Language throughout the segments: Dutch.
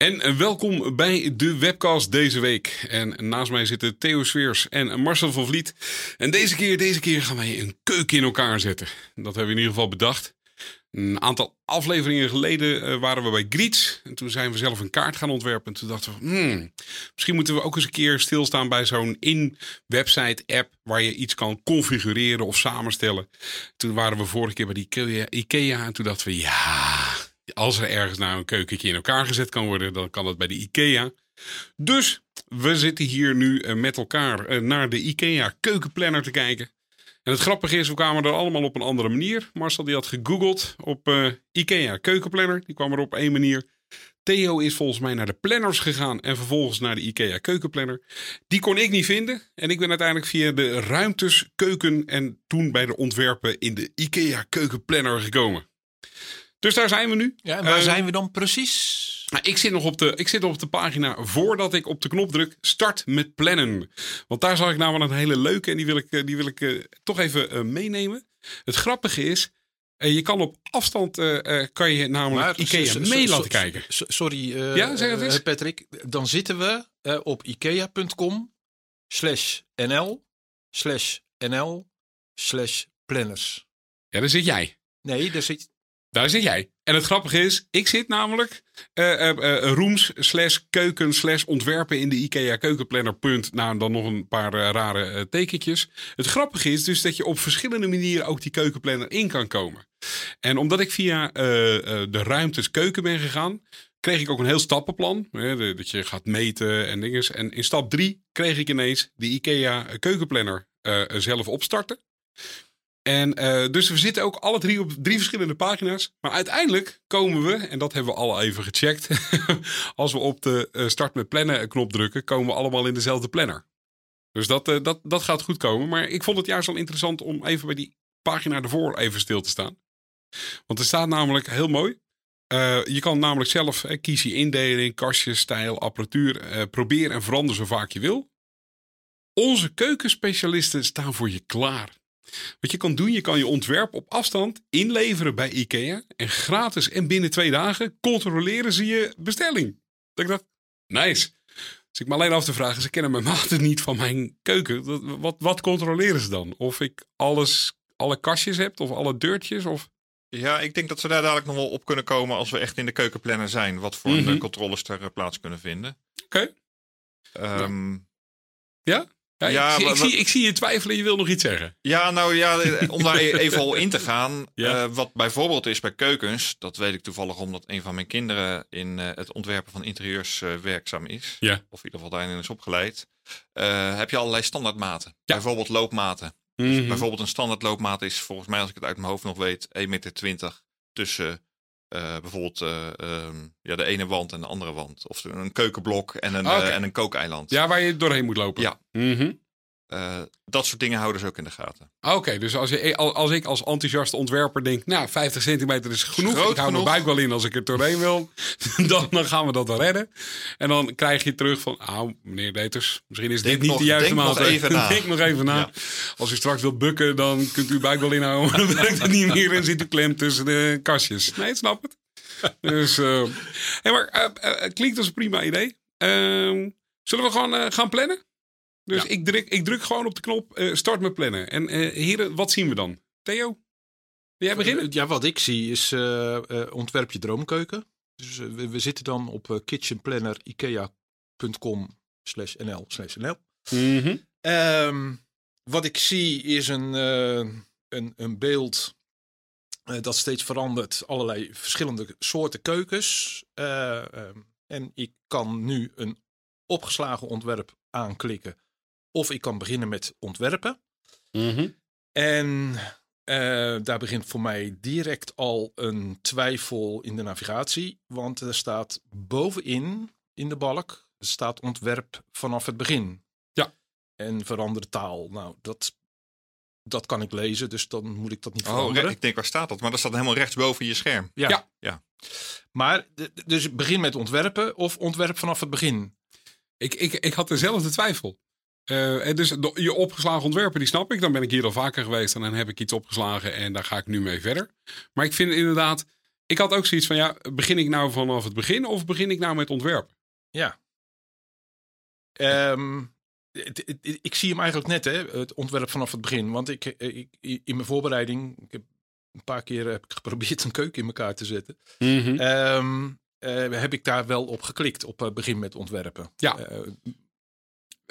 En welkom bij de webcast deze week. En naast mij zitten Theo Sweers en Marcel van Vliet. En deze keer, deze keer gaan wij een keuken in elkaar zetten. Dat hebben we in ieder geval bedacht. Een aantal afleveringen geleden uh, waren we bij Griets. En toen zijn we zelf een kaart gaan ontwerpen. En toen dachten we, hmm, misschien moeten we ook eens een keer stilstaan bij zo'n in-website app waar je iets kan configureren of samenstellen. Toen waren we vorige keer bij die Ikea en toen dachten we, ja, als er ergens nou een keukentje in elkaar gezet kan worden, dan kan dat bij de IKEA. Dus we zitten hier nu eh, met elkaar eh, naar de IKEA keukenplanner te kijken. En het grappige is, we kwamen er allemaal op een andere manier. Marcel die had gegoogeld op uh, IKEA keukenplanner. Die kwam er op één manier. Theo is volgens mij naar de planners gegaan en vervolgens naar de IKEA keukenplanner. Die kon ik niet vinden. En ik ben uiteindelijk via de ruimtes keuken en toen bij de ontwerpen in de IKEA keukenplanner gekomen. Dus daar zijn we nu. Ja, en waar uh, zijn we dan precies? Nou, ik, zit nog op de, ik zit op de pagina voordat ik op de knop druk start met plannen. Want daar zag ik namelijk een hele leuke en die wil ik, die wil ik uh, toch even uh, meenemen. Het grappige is, je kan op afstand kan je namelijk maar, Ikea mee laten kijken. Sorry ja, zeg het Patrick. Dan zitten we op ikea.com slash nl slash nl slash planners. Ja, daar zit jij. Nee, daar zit, daar zit jij. En het grappige is, ik zit namelijk uh, rooms slash keuken slash ontwerpen in de IKEA keukenplanner punt. Nou, dan nog een paar rare tekentjes. Het grappige is dus dat je op verschillende manieren ook die keukenplanner in kan komen. En omdat ik via de ruimtes keuken ben gegaan, kreeg ik ook een heel stappenplan. Hè, dat je gaat meten en dingen. En in stap drie kreeg ik ineens de IKEA keukenplanner zelf opstarten. En uh, dus we zitten ook alle drie op drie verschillende pagina's. Maar uiteindelijk komen we, en dat hebben we al even gecheckt. als we op de uh, start met plannen knop drukken, komen we allemaal in dezelfde planner. Dus dat, uh, dat, dat gaat goed komen. Maar ik vond het juist wel interessant om even bij die pagina ervoor even stil te staan. Want er staat namelijk heel mooi. je kan namelijk zelf kies je indeling, kastjes, stijl, apparatuur. probeer en verander zo vaak je wil. Onze keukenspecialisten staan voor je klaar. Wat je kan doen, je kan je ontwerp op afstand inleveren bij IKEA. En gratis en binnen twee dagen controleren ze je bestelling. Dat ik dacht, nice. Dus ik me alleen af te vragen, ze kennen mijn maten niet van mijn keuken. Wat, wat controleren ze dan? Of ik alles, alle kastjes heb of alle deurtjes? Of... Ja, ik denk dat ze daar dadelijk nog wel op kunnen komen als we echt in de keukenplanner zijn. Wat voor mm -hmm. controles er eh, plaats kunnen vinden. Oké. Okay. Um, ja? Ja, ja, ik, ik, zie, ik zie je twijfelen, je wil nog iets zeggen. Ja, nou ja, om daar even al in te gaan. ja. uh, wat bijvoorbeeld is bij keukens, dat weet ik toevallig omdat een van mijn kinderen in uh, het ontwerpen van interieurs uh, werkzaam is. Ja. Of in ieder geval daarin is opgeleid. heb je allerlei standaardmaten. Bijvoorbeeld loopmaten. Mm -hmm. dus bijvoorbeeld een standaard loopmaat is volgens mij, als ik het uit mijn hoofd nog weet, 1,20 meter tussen bijvoorbeeld um, ja, de ene wand en de andere wand. Of een keukenblok en een, okay. en een kookeiland. Ja, waar je doorheen moet lopen. Ja. Mm -hmm. Uh, dat soort dingen houden ze ook in de gaten. Oké, okay, dus als, je, als ik als enthousiaste ontwerper denk, nou, 50 centimeter is genoeg. Groot ik hou genoeg. mijn buik wel in als ik er doorheen wil. dan, dan gaan we dat wel redden. En dan krijg je terug van, nou, meneer Deters, misschien is denk dit niet nog, de juiste maat. Nog even na. denk nog even na. Ja. Als u straks wilt bukken, dan kunt u uw buik wel inhouden. dan werkt het niet meer en zit u klem tussen de kastjes. Nee, ik snap het. dus, uh, hey, maar uh, klinkt als een prima idee. Ehm, zullen we gewoon gaan plannen? Dus ja. ik, druk, ik druk gewoon op de knop uh, start met plannen. En uh, heren, wat zien we dan? Theo? Wil jij beginnen? Ja, wat ik zie is ontwerp je droomkeuken. Dus we, we, zitten dan op kitchenplanner.ikea.com slash nl slash nl. Mm -hmm. um, wat ik zie is een, een, een beeld dat steeds verandert. Allerlei verschillende soorten keukens. Um, en ik kan nu een opgeslagen ontwerp aanklikken. Of ik kan beginnen met ontwerpen. Mm -hmm. En uh, daar begint voor mij direct al een twijfel in de navigatie. Want er staat bovenin in de balk staat ontwerp vanaf het begin. Ja. En verander taal. Nou, dat, dat kan ik lezen, dus dan moet ik dat niet Oh, veranderen. re- ik denk waar staat dat? Maar dat staat helemaal rechtsboven je scherm. Ja. Ja. Ja. Maar dus begin met ontwerpen of ontwerp vanaf het begin. Ik, ik, ik had dezelfde twijfel. Eh, en dus je opgeslagen ontwerpen, die snap ik. Dan ben ik hier al vaker geweest en dan heb ik iets opgeslagen en daar ga ik nu mee verder. Maar ik vind inderdaad, ik had ook zoiets van, ja, begin ik nou vanaf het begin of begin ik nou met ontwerpen? Ja. Ehm, het- het- ik zie hem eigenlijk net, hè, het ontwerp vanaf het begin. Want ik, eh, ik, in mijn voorbereiding, ik heb een paar keer heb ik geprobeerd een keuken in elkaar te zetten. Ehm, eh, heb ik daar wel op geklikt, op eh, begin met ontwerpen. Ja. Eh,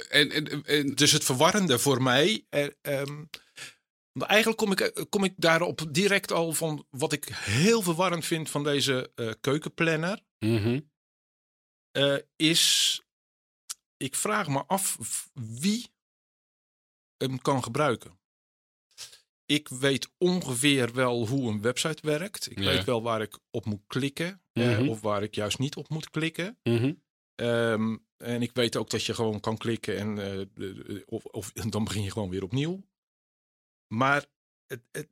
En, en, en, dus het verwarrende voor mij. want eigenlijk kom ik, eh, kom ik daarop direct al van wat ik heel verwarrend vind van deze eh, keukenplanner. Mhm. is. Ik vraag me af wie hem kan gebruiken. Ik weet ongeveer wel hoe een website werkt. Ik Ja. weet wel waar ik op moet klikken. eh, Mhm. of waar ik juist niet op moet klikken. Ehm, en ik weet ook dat je gewoon kan klikken en eh, of, of dan begin je gewoon weer opnieuw. Maar het, het,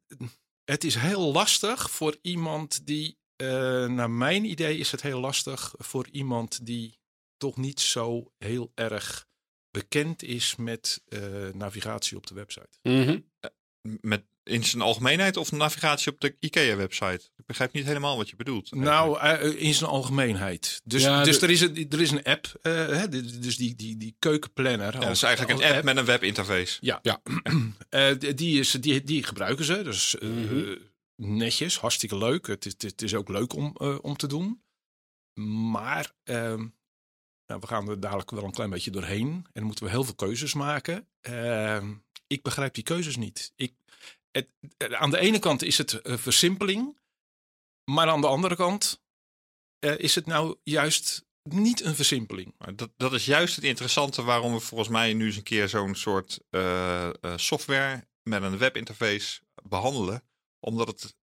het is heel lastig voor iemand die, eh, naar mijn idee is het heel lastig voor iemand die toch niet zo heel erg bekend is met eh, navigatie op de website. Mhm. Met, in zijn algemeenheid of navigatie op de IKEA-website? Ik begrijp niet helemaal wat je bedoelt. Nou, eh, in zijn algemeenheid. Dus, Ja, dus de- er, is een, er is een app, eh, hè, dus die, die, die keukenplanner. Ja, dat is eigenlijk een app met een webinterface. Ja, Ja. Eh, die, is, die, die gebruiken ze. Dus netjes, hartstikke leuk. Het is, het is ook leuk om, eh, om te doen. Maar ehm, nou, we gaan er dadelijk wel een klein beetje doorheen. En dan moeten we heel veel keuzes maken. Ehm, ik begrijp die keuzes niet. Ik, eh, aan de ene kant is het eh, versimpeling. Maar aan de andere kant eh, is het nou juist niet een versimpeling. Dat, dat is juist het interessante waarom we volgens mij nu eens een keer zo'n soort software met een webinterface behandelen. Omdat het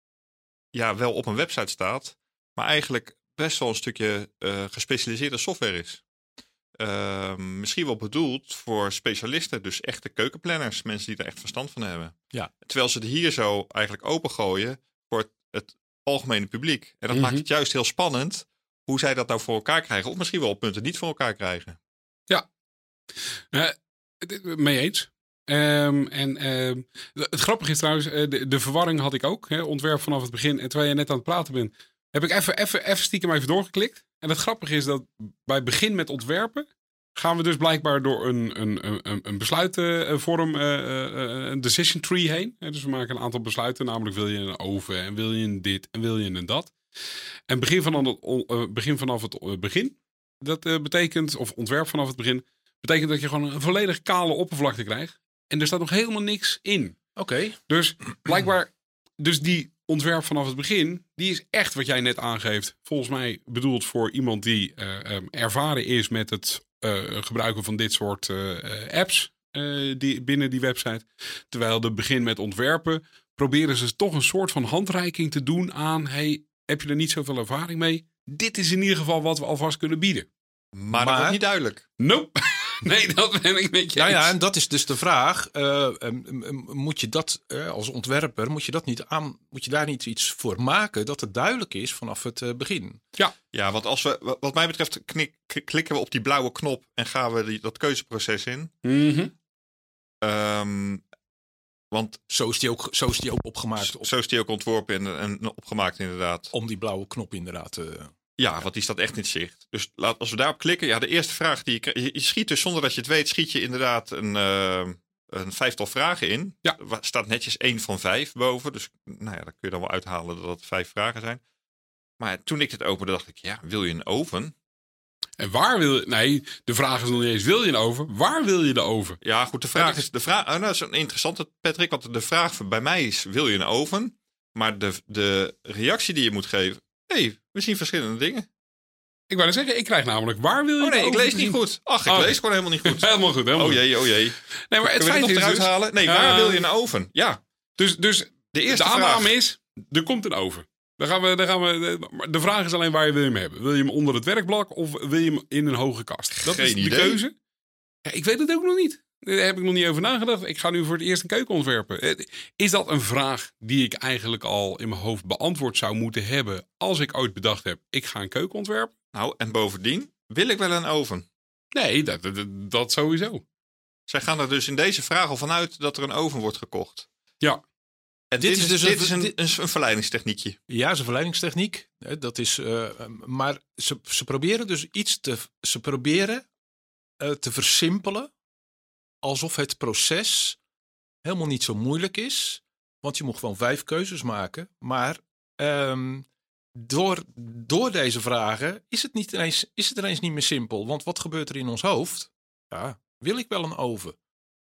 ja, wel op een website staat, maar eigenlijk best wel een stukje gespecialiseerde software is. Ehm, misschien wel bedoeld voor specialisten, dus echte keukenplanners, mensen die er echt verstand van hebben. Ja. Terwijl ze het hier zo eigenlijk opengooien voor het, het algemene publiek. En dat Mhm. maakt het juist heel spannend hoe zij dat nou voor elkaar krijgen. Of misschien wel op punten niet voor elkaar krijgen. Eh, het- mee eens. Ehm, en ehm, het grappige is trouwens, eh, de, de verwarring had ik ook. Hè, ontwerp vanaf het begin. En terwijl je net aan het praten bent, heb ik even, even, even stiekem even doorgeklikt. En het grappige is dat bij begin met ontwerpen gaan we dus blijkbaar door een, een, een, een besluitenvorm, eh, eh, een decision tree heen. Dus we maken een aantal besluiten, namelijk wil je een oven en wil je een dit en wil je een dat. En begin, van het, eh, begin vanaf het eh, begin, dat eh, betekent, of ontwerp vanaf het begin, betekent dat je gewoon een volledig kale oppervlakte krijgt. En er staat nog helemaal niks in. Oké. Dus blijkbaar, dus die ontwerp vanaf het begin, die is echt wat jij net aangeeft. Volgens mij bedoeld voor iemand die eh, ehm, ervaren is met het eh, gebruiken van dit soort eh, eh, apps eh, die, binnen die website. Terwijl de begin met ontwerpen proberen ze toch een soort van handreiking te doen aan, hey, heb je er niet zoveel ervaring mee? Dit is in ieder geval wat we alvast kunnen bieden. Maar, Maar- dat wordt niet duidelijk. Nope. nee, dat ben ik met je Nou ja, en dat is dus de vraag. eh, em, em, moet je dat eh, als ontwerper, moet je, dat niet aan, moet je daar niet iets voor maken dat het duidelijk is vanaf het eh, begin? Ja, want als we, wa- wat mij betreft, knik- klikken we op die blauwe knop en gaan we die, dat keuzeproces in. Mhm. Ehm, want Zo is die ook, zo is die ook opgemaakt op- zo is die ook ontworpen en, en opgemaakt inderdaad. om die blauwe knop inderdaad. eh, Ja, want die staat echt in zicht. Dus laat, als we daarop klikken, ja, de eerste vraag die je, krijgt- je, schiet dus zonder dat je het weet, schiet je inderdaad een, eh, een vijftal vragen in. Ja. Er staat netjes één van vijf boven. Dus nou ja, dan kun je dan wel uithalen dat het vijf vragen zijn. Maar toen ik het opende, dacht ik, ja, wil je een oven? En waar wil je... Nee, de vraag is nog niet eens, wil je een oven? Waar wil je de oven? Ja, goed, de vraag is, de vraag, oh, nou, dat is een interessante, Patrick, want de vraag bij mij is, wil je een oven? Maar de, de reactie die je moet geven, hey, we zien verschillende dingen. Ik wou net zeggen, ik krijg namelijk, waar wil je Oh de nee, ik oven lees niet goed. Ach, ik Oh, lees gewoon helemaal niet goed. Helemaal goed, helemaal Oh goed. jee, oh jee. Nee, maar het Kunnen we feit dit is nog eruit dus, halen? Nee, waar Eh, wil je een oven? Ja, dus, dus de de eerste aanname vraag. is, er komt een oven. Dan gaan we, dan gaan we, de- de vraag is alleen waar je wil je hem hebben. Wil je hem onder het werkblad of wil je hem in een hoge kast? Dat is de idee. keuze. Ja, ik weet het ook nog niet. Daar heb ik nog niet over nagedacht. Ik ga nu voor het eerst een keuken ontwerpen. Eh, Is dat een vraag die ik eigenlijk al in mijn hoofd beantwoord zou moeten hebben als ik ooit bedacht heb, ik ga een keuken ontwerpen? Nou, en bovendien wil ik wel een oven. Nee, dat, dat, dat sowieso. Zij gaan er dus in deze vraag al vanuit dat er een oven wordt gekocht. Ja. En dit, Dit is is dus dit een- is een, dit- een, een verleidingstechniekje. Ja, zijn verleidingstechniek. hè, Dat is, eh, maar ze, ze proberen dus iets te, ze proberen, eh, te versimpelen. Alsof het proces helemaal niet zo moeilijk is. Want je moet gewoon vijf keuzes maken. Maar ehm, door, door deze vragen is het, niet ineens, is het ineens niet meer simpel. Want wat gebeurt er in ons hoofd? Ja, wil ik wel een oven?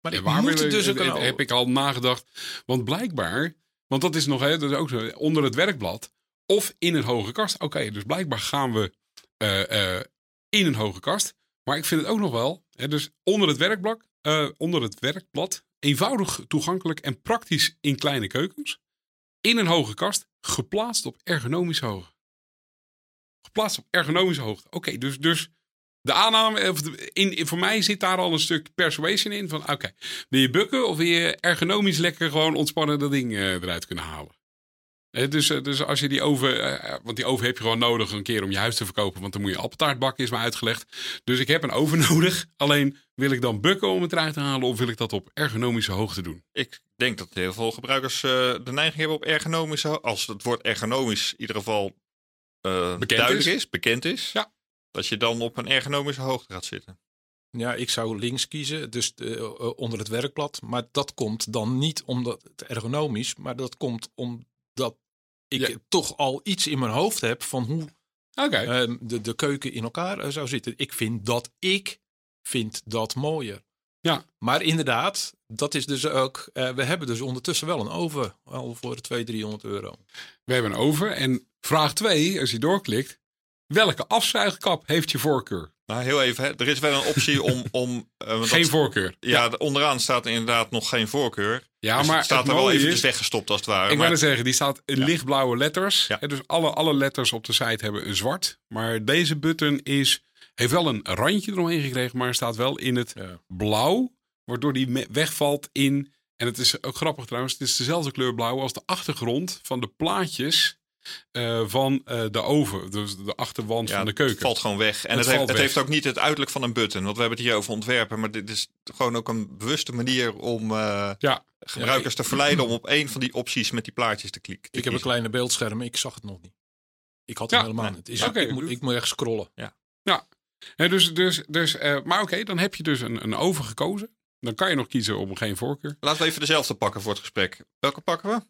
Maar Ja, ik waar moet dus ook een oven. heb ik al nagedacht. Want blijkbaar, want dat is nog hè, dat is ook zo, onder het werkblad of in een hoge kast. Oké, dus blijkbaar gaan we eh, eh, in een hoge kast. Maar ik vind het ook nog wel, hè, dus onder het, werkblad, eh, onder het werkblad, eenvoudig toegankelijk en praktisch in kleine keukens. In een hoge kast, geplaatst op ergonomische hoogte. Geplaatst op ergonomische hoogte. Oké, dus, dus de aanname, of de- in, voor mij zit daar al een stuk persuasion in. Van oké, wil je bukken of wil je ergonomisch lekker gewoon ontspannen dat ding eh, eruit kunnen halen? Eh, dus, eh, dus als je die oven, eh, want die oven heb je gewoon nodig een keer om je huis te verkopen. Want dan moet je appeltaart bakken, is me uitgelegd. Dus ik heb een oven nodig. Alleen wil ik dan bukken om het eruit te halen of wil ik dat op ergonomische hoogte doen? Ik denk dat heel veel gebruikers eh, de neiging hebben op ergonomische... Als het woord ergonomisch in ieder geval eh, Bekend duidelijk is. is. bekend is. Ja. Dat je dan op een ergonomische hoogte gaat zitten. Ja, ik zou links kiezen, dus eh, eh, onder het werkblad. Maar dat komt dan niet omdat het ergonomisch, maar dat komt omdat ik Ja. toch al iets in mijn hoofd heb van hoe ehm, de, de keuken in elkaar eh, zou zitten. Ik vind dat ik vind dat mooier. Ja. Maar inderdaad, dat is dus ook. eh, we hebben dus ondertussen wel een oven al voor 200, 300 euro. We hebben een oven. En vraag 2, als je doorklikt. Welke afzuigkap heeft je voorkeur? Nou, heel even. Hè. Er is wel een optie om... om eh, Geen dat- voorkeur. Ja, de- onderaan staat inderdaad nog geen voorkeur. Ja, Dus maar het staat er wel eventjes weggestopt als het ware. Ik net zeggen, die staat in Ja. lichtblauwe letters. Ja. Dus alle, alle letters op de site hebben een zwart. Maar deze button is, heeft wel een randje eromheen gekregen, maar staat wel in het Ja. blauw. Waardoor die wegvalt in, en het is ook grappig trouwens, het is dezelfde kleur blauw als de achtergrond van de plaatjes eh, van eh, de oven. Dus de achterwand Ja, van de Het keuken. valt gewoon weg. En Het het, heeft, valt het weg. heeft ook niet het uiterlijk van een button. Want we hebben het hier over ontwerpen. Maar dit is gewoon ook een bewuste manier om eh, Ja, gebruikers te verleiden om op één van die opties met die plaatjes te klikken. Ik heb een kleine beeldscherm, ik zag het nog niet. Ik had Ja, hem helemaal nee. niet. Is, Ja, oké. ik, moet, ik moet echt scrollen. Hè, dus, dus, dus, eh, maar oké, dan heb je dus een, een oven gekozen. Dan kan je nog kiezen om geen voorkeur. Laten we even dezelfde pakken voor het gesprek. Welke pakken we?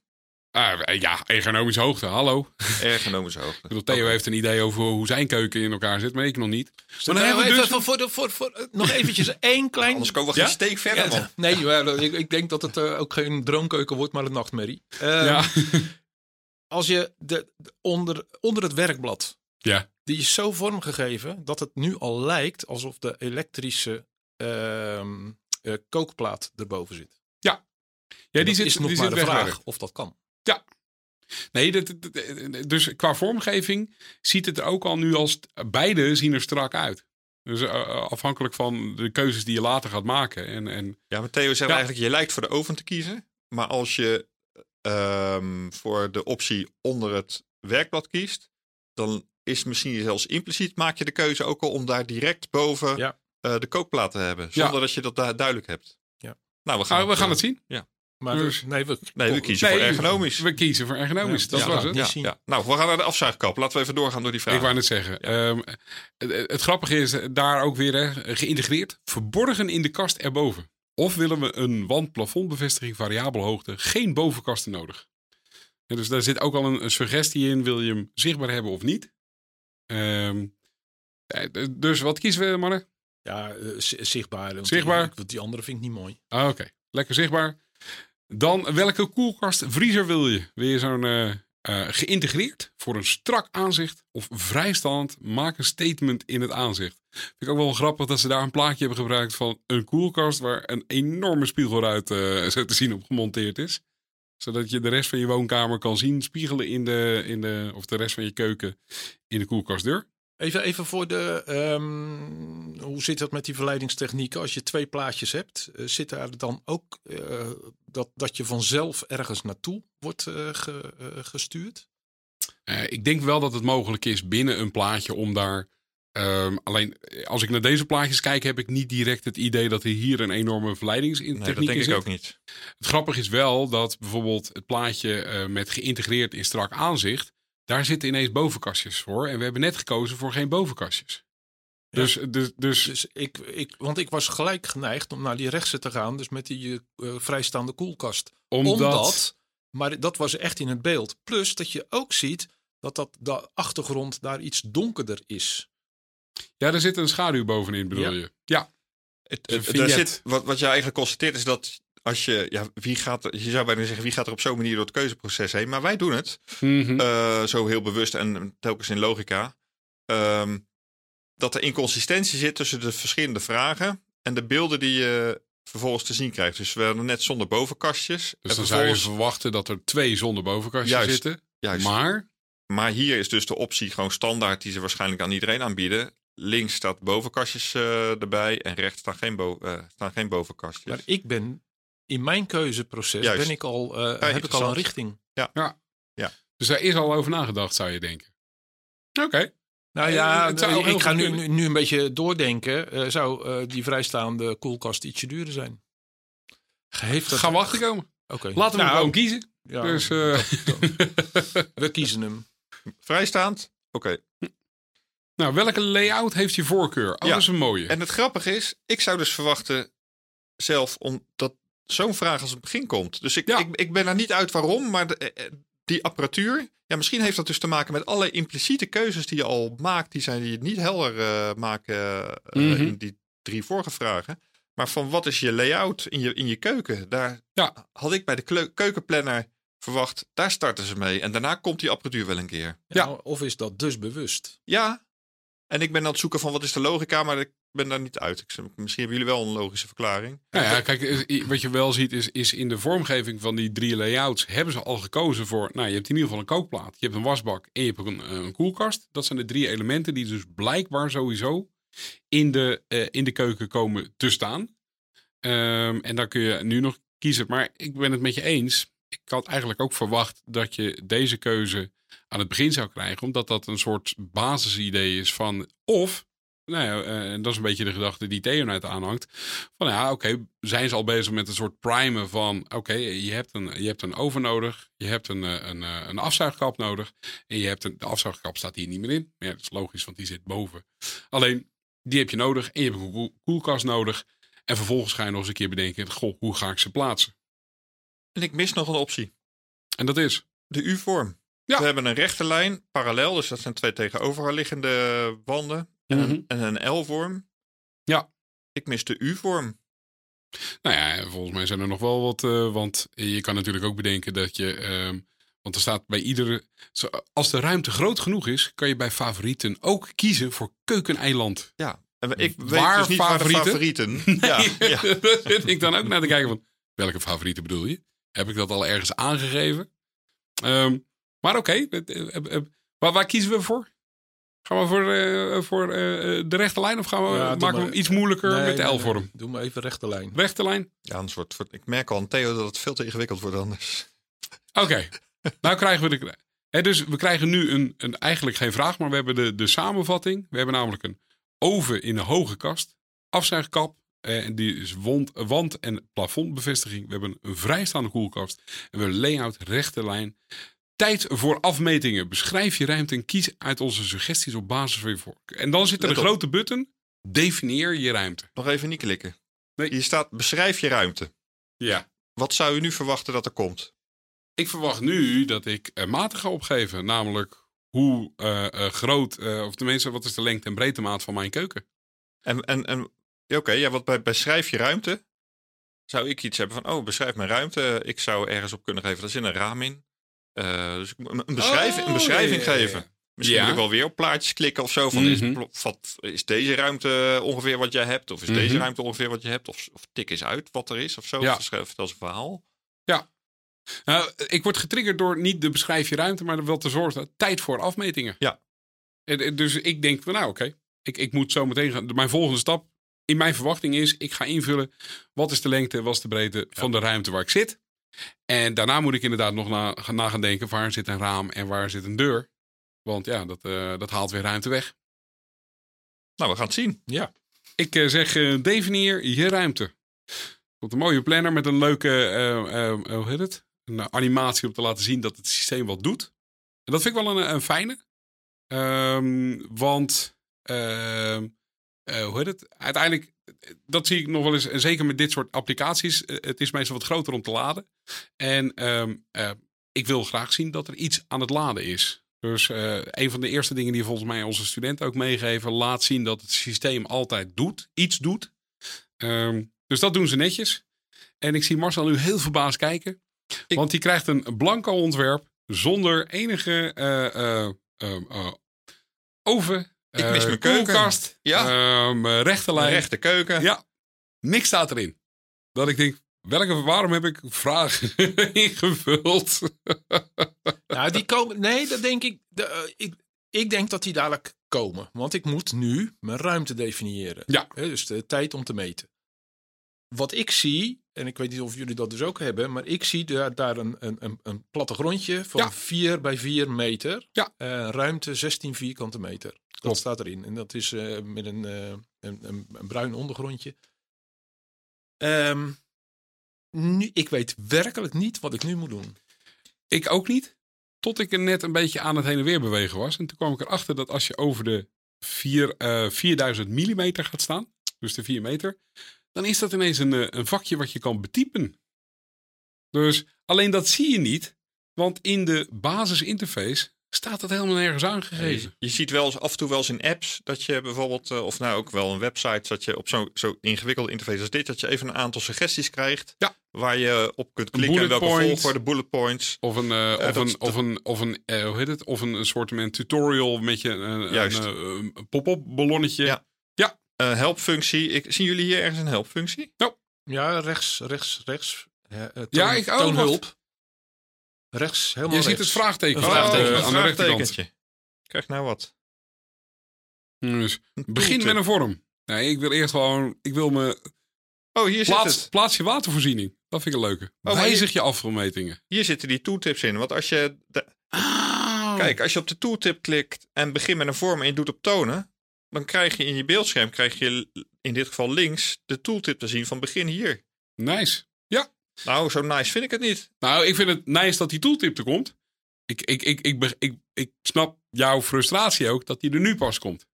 Ah, ja, ergonomische hoogte, hallo. Ergonomische hoogte. Ik bedoel, Theo heeft een idee over hoe zijn keuken in elkaar zit, maar ik nog niet. Maar dan Nou, hebben we even dus... voor, voor, voor, voor, eh, nog eventjes één klein... Anders komen we Ja? geen steek verder, man. Ja, nee, maar ik, ik denk dat het eh, ook geen droomkeuken wordt, maar een nachtmerrie. Eh, Ja. Als je de, de- onder, onder het werkblad, ja. die is zo vormgegeven dat het nu al lijkt alsof de elektrische ehm, eh, kookplaat erboven zit. ja, En die zit, is nog die maar zit de vraag of dat kan. Nee, dat, dat- dat- dus qua vormgeving ziet het er ook al nu als... Beide zien er strak uit. Dus eh, eh, afhankelijk van de keuzes die je later gaat maken. En, en Ja, maar Theo zegt Ja. eigenlijk, je lijkt voor de oven te kiezen. Maar als je ehm, voor de optie onder het werkblad kiest, dan is misschien zelfs impliciet maak je de keuze ook al om daar direct boven Ja. eh, de kookplaat te hebben. Zonder dat je dat daar duidelijk hebt. Ja. Nou, we gaan, Ah, we gaan eh, het zien. Maar Dus- nee, we, Nee, we kiezen Nee, voor ergonomisch. We kiezen voor ergonomisch, Ja, dat ja, was het. Ja. Nou, we gaan naar de afzuigkap. Laten we even doorgaan door die vraag. Ik wou net zeggen. ehm, het, het grappige is daar ook weer hè, geïntegreerd. Verborgen in de kast erboven. Of willen we een wand-plafondbevestiging variabele hoogte, geen bovenkasten nodig. En dus daar zit ook al een, een suggestie in. Wil je hem zichtbaar hebben of niet? Ehm, eh, dus wat kiezen we, mannen? ja, eh, zi- zichtbaar. want Zichtbaar. Die, die andere vind ik niet mooi. Ah, Oké, lekker zichtbaar. Dan, welke koelkast vriezer wil je? Wil je zo'n eh, eh, geïntegreerd voor een strak aanzicht of vrijstand? Maak een statement in het aanzicht. Vind ik ook wel grappig dat ze daar een plaatje hebben gebruikt van een koelkast waar een enorme spiegelruit eh, zo te zien op gemonteerd is. Zodat je de rest van je woonkamer kan zien spiegelen in de, in de, of de rest van je keuken in de koelkastdeur. Even, even voor de. ehm, hoe zit dat met die verleidingstechnieken? Als je twee plaatjes hebt, eh, zit daar dan ook eh, dat, dat je vanzelf ergens naartoe wordt eh, ge- gestuurd? Eh, ik denk wel dat het mogelijk is binnen een plaatje om daar. ehm, alleen als ik naar deze plaatjes kijk, heb ik niet direct het idee dat er hier een enorme verleidingstechniek Nee, dat denk ik zit. ook niet. Het grappige is wel dat bijvoorbeeld het plaatje eh, met geïntegreerd in strak aanzicht, daar zitten ineens bovenkastjes voor. En we hebben net gekozen voor geen bovenkastjes. Ja. Dus, dus, dus Dus ik, ik, want ik was gelijk geneigd om naar die rechtse te gaan, dus met die eh, vrijstaande koelkast. omdat, Omdat, maar dat was echt in het beeld. Plus dat je ook ziet dat, dat de achtergrond daar iets donkerder is. Ja, er zit een schaduw bovenin, bedoel Ja. je? Ja. Het, zit, wat, wat je eigenlijk constateert is dat als je, ja, wie gaat er, je zou bijna zeggen, wie gaat er op zo'n manier door het keuzeproces heen? Maar wij doen het. Mhm. Eh, zo heel bewust en telkens in logica. Ehm, dat er inconsistentie zit tussen de verschillende vragen en de beelden die je vervolgens te zien krijgt. Dus we hadden net zonder bovenkastjes. dus en dan zou je vervolgens, verwachten dat er twee zonder bovenkastjes Juist. zitten. juist, maar, Maar hier is dus de optie gewoon standaard die ze waarschijnlijk aan iedereen aanbieden. Links staat bovenkastjes eh, erbij en rechts staan geen, bo eh, staan geen bovenkastjes. Maar ik ben in mijn keuzeproces Juist. ben ik al, eh, heb ik al een richting. dus daar is al over nagedacht, zou je denken. Oké. Nou Eh, ja, heel ik ga nu, nu, nu een beetje doordenken. Eh, zou eh, die vrijstaande koelkast ietsje duurder zijn? Heeft dat... Gaan we achterkomen. Oké. Laten we Nou, gewoon kiezen. ja, dus, eh, we kiezen hem. Vrijstaand? Oké. nou, welke layout heeft je voorkeur? Oh, Ja. dat is een mooie. En het grappige is, ik zou dus verwachten zelf omdat zo'n vraag als het begin komt. Dus ik, Ja. ik, ik ben er niet uit waarom, maar de, eh, eh, die apparatuur. Ja, misschien heeft dat dus te maken met alle impliciete keuzes die je al maakt. Die zijn die je niet helder eh, maken Mhm. in die drie vorige vragen. Maar van wat is je layout in je, in je keuken? Daar Ja. had ik bij de keukenplanner verwacht, daar starten ze mee. En daarna komt die apparatuur wel een keer. Ja. Ja, Of is dat dus bewust? Ja, en ik ben aan het zoeken van wat is de logica, maar ik ben daar niet uit. Misschien hebben jullie wel een logische verklaring. Nou ja, kijk, wat je wel ziet is, is in de vormgeving van die drie layouts hebben ze al gekozen voor, nou je hebt in ieder geval een kookplaat, je hebt een wasbak en je hebt een, een koelkast. Dat zijn de drie elementen die dus blijkbaar sowieso in de, eh, in de keuken komen te staan. Ehm, en dan kun je nu nog kiezen. Maar ik ben het met je eens. Ik had eigenlijk ook verwacht dat je deze keuze aan het begin zou krijgen. Omdat dat een soort basisidee is van of... Nou ja, eh, en dat is een beetje de gedachte die Theo net aanhangt. Van ja, oké, zijn ze al bezig met een soort primen van... Oké, je, hebt een, je hebt een oven nodig. Je hebt een, eh, een, eh, een afzuigkap nodig. En je hebt een, de afzuigkap staat hier niet meer in. Maar ja, dat is logisch, want die zit boven. Alleen, die heb je nodig. En je hebt een koel- koelkast nodig. En vervolgens ga je nog eens een keer bedenken... Goh, hoe ga ik ze plaatsen? En ik mis nog een optie. En dat is... De U-vorm. Ja. We hebben een rechte lijn, parallel. Dus dat zijn twee tegenover liggende wanden. En, Mhm. een, en een L-vorm. Ja. Ik mis de U-vorm. Nou ja, volgens mij zijn er nog wel wat. eh, want je kan natuurlijk ook bedenken dat je. ehm, want er staat bij iedere. Als de ruimte groot genoeg is, kan je bij favorieten ook kiezen voor keukeneiland. Ja. En ik weet Waar dus niet favorieten? favorieten... Ja, ja. Daar zit ik dan ook naar te kijken van. Welke favorieten bedoel je? Heb ik dat al ergens aangegeven? Ehm, maar oké, waar, waar kiezen we voor? Gaan we voor, eh, voor eh, de rechte lijn of gaan we, Ja, maken we hem iets moeilijker Nee, met de L-vorm? nee. Doe maar even rechte lijn. Rechte lijn? Ja, anders wordt, wordt- ik merk al aan Theo dat het veel te ingewikkeld wordt anders. Oké, nou krijgen we de. Hè, dus we krijgen nu een, een, eigenlijk geen vraag, maar we hebben de, de samenvatting. We hebben namelijk een oven in een hoge kast, afzuigkap, eh, en die is wond, wand- en plafondbevestiging. We hebben een vrijstaande koelkast. En we hebben een layout, rechte lijn. Tijd voor afmetingen. Beschrijf je ruimte en kies uit onze suggesties op basis van je voorkeur. En dan zit er Let een op. grote button. Definieer je ruimte. Nog even niet klikken. Nee. Hier staat beschrijf je ruimte. Ja. Wat zou u nu verwachten dat er komt? Ik verwacht nu dat ik uh, maten ga opgeven. Namelijk hoe uh, uh, groot, of tenminste wat is de lengte en breedte maat van mijn keuken. En, en, en oké, ja, wat bij beschrijf je ruimte, zou ik iets hebben van, oh, beschrijf mijn ruimte. Ik zou ergens op kunnen geven, daar zit een raam in. Uh, dus een, een, beschrijf, Oh, een beschrijving geven. Misschien Ja. moet ik wel weer op plaatjes klikken of zo. Van, Mhm. is, wat, is deze ruimte ongeveer wat jij hebt? Of is deze Mhm. ruimte ongeveer wat je hebt? Of, of tik eens uit wat er is of zo. Ja. Het als een verhaal. Ja. Nou, ik word getriggerd door niet de beschrijf je ruimte, maar wel te zorgen tijd voor afmetingen. Ja. En, dus ik denk van nou oké, ik, ik moet zo meteen gaan. Mijn volgende stap in mijn verwachting is, ik ga invullen wat is de lengte, wat is de breedte van de ruimte waar ik zit. En daarna moet ik inderdaad nog na, gaan- na gaan denken waar zit een raam en waar zit een deur. Want ja, dat, eh, dat haalt weer ruimte weg. Nou, we gaan het zien. Ja. Ik eh, zeg, eh, definieer je ruimte. Komt een mooie planner met een leuke, hoe heet het? Een animatie om te laten zien dat het systeem wat doet. En dat vind ik wel een, een fijne. Ehm, want, ehm, eh, hoe heet het? Uiteindelijk, dat zie ik nog wel eens, en zeker met dit soort applicaties. eh, het is meestal wat groter om te laden. En ehm, eh, ik wil graag zien dat er iets aan het laden is. Dus eh, een van de eerste dingen die volgens mij onze studenten ook meegeven, laat zien dat het systeem altijd doet, iets doet. Ehm, dus dat doen ze netjes. En ik zie Marcel nu heel verbaasd kijken, Ik- want die krijgt een blanco ontwerp zonder enige oven, Ik mis eh, mijn keuken. koelkast, Ja. eh, rechte Een lijn. rechte keuken. Ja, niks staat erin. Dat ik denk, welke, waarom heb ik vragen ingevuld? Nou, die komen. Nee, dat denk ik. De, eh, ik. Ik denk dat die dadelijk komen. Want ik moet nu mijn ruimte definiëren. Ja. Dus de tijd om te meten. Wat ik zie, en ik weet niet of jullie dat dus ook hebben, maar ik zie daar, daar een, een, een, plattegrondje van Ja. 4 bij 4 meter. Ja. Ruimte 16 vierkante meter. Dat staat erin. En dat is eh, met een, eh, een, een, een bruin ondergrondje. Ehm, nu, ik weet werkelijk niet wat ik nu moet doen. Ik ook niet. Tot ik er net een beetje aan het heen en weer bewegen was. En toen kwam ik erachter dat als je over de vier, eh, 4000 millimeter gaat staan, dus de 4 meter, dan is dat ineens een, eh, een vakje wat je kan betypen. Dus alleen dat zie je niet, want in de basisinterface staat dat helemaal nergens aangegeven. je ziet wel eens af en toe wel eens in apps dat je bijvoorbeeld, eh, of nou ook wel een website, dat je op zo'n zo ingewikkelde interface als dit, dat je even een aantal suggesties krijgt. Ja. Waar je op kunt klikken en bullet welke point. volgorde, bullet points. Of een, eh, Ja, of, dat- een, of een, of een, eh, hoe heet het? Of een, een soort tutorial met je een, Juist. een, een pop-up ballonnetje. Ja. Eh helpfunctie. Ik, zien jullie hier ergens een helpfunctie? Ja, rechts, rechts, rechts. Toon, Ja, ik- oh, toonhulp. Rechts, helemaal Je ziet het vraagteken vraagteken. een aan de rechterkant. vraagtekentje. Krijg nou wat. Dus begin met een vorm. Nee, ik wil eerst gewoon, ik wil me Oh, hier, zit plaats, het. plaats je watervoorziening. Dat vind ik een leuke. maar Wijzig je afmetingen. hier zitten die tooltips in. Want als je, de- Oh. kijk, als je op de tooltip klikt en begin met een vorm en je doet op tonen, dan krijg je in je beeldscherm, krijg je in dit geval links, de tooltip te zien van begin hier. Nice. Nou, zo nice vind ik het niet. Nou, ik vind het nice dat die tooltip er komt. Ik, ik, ik, ik, ik, ik snap jouw frustratie ook dat die er nu pas komt.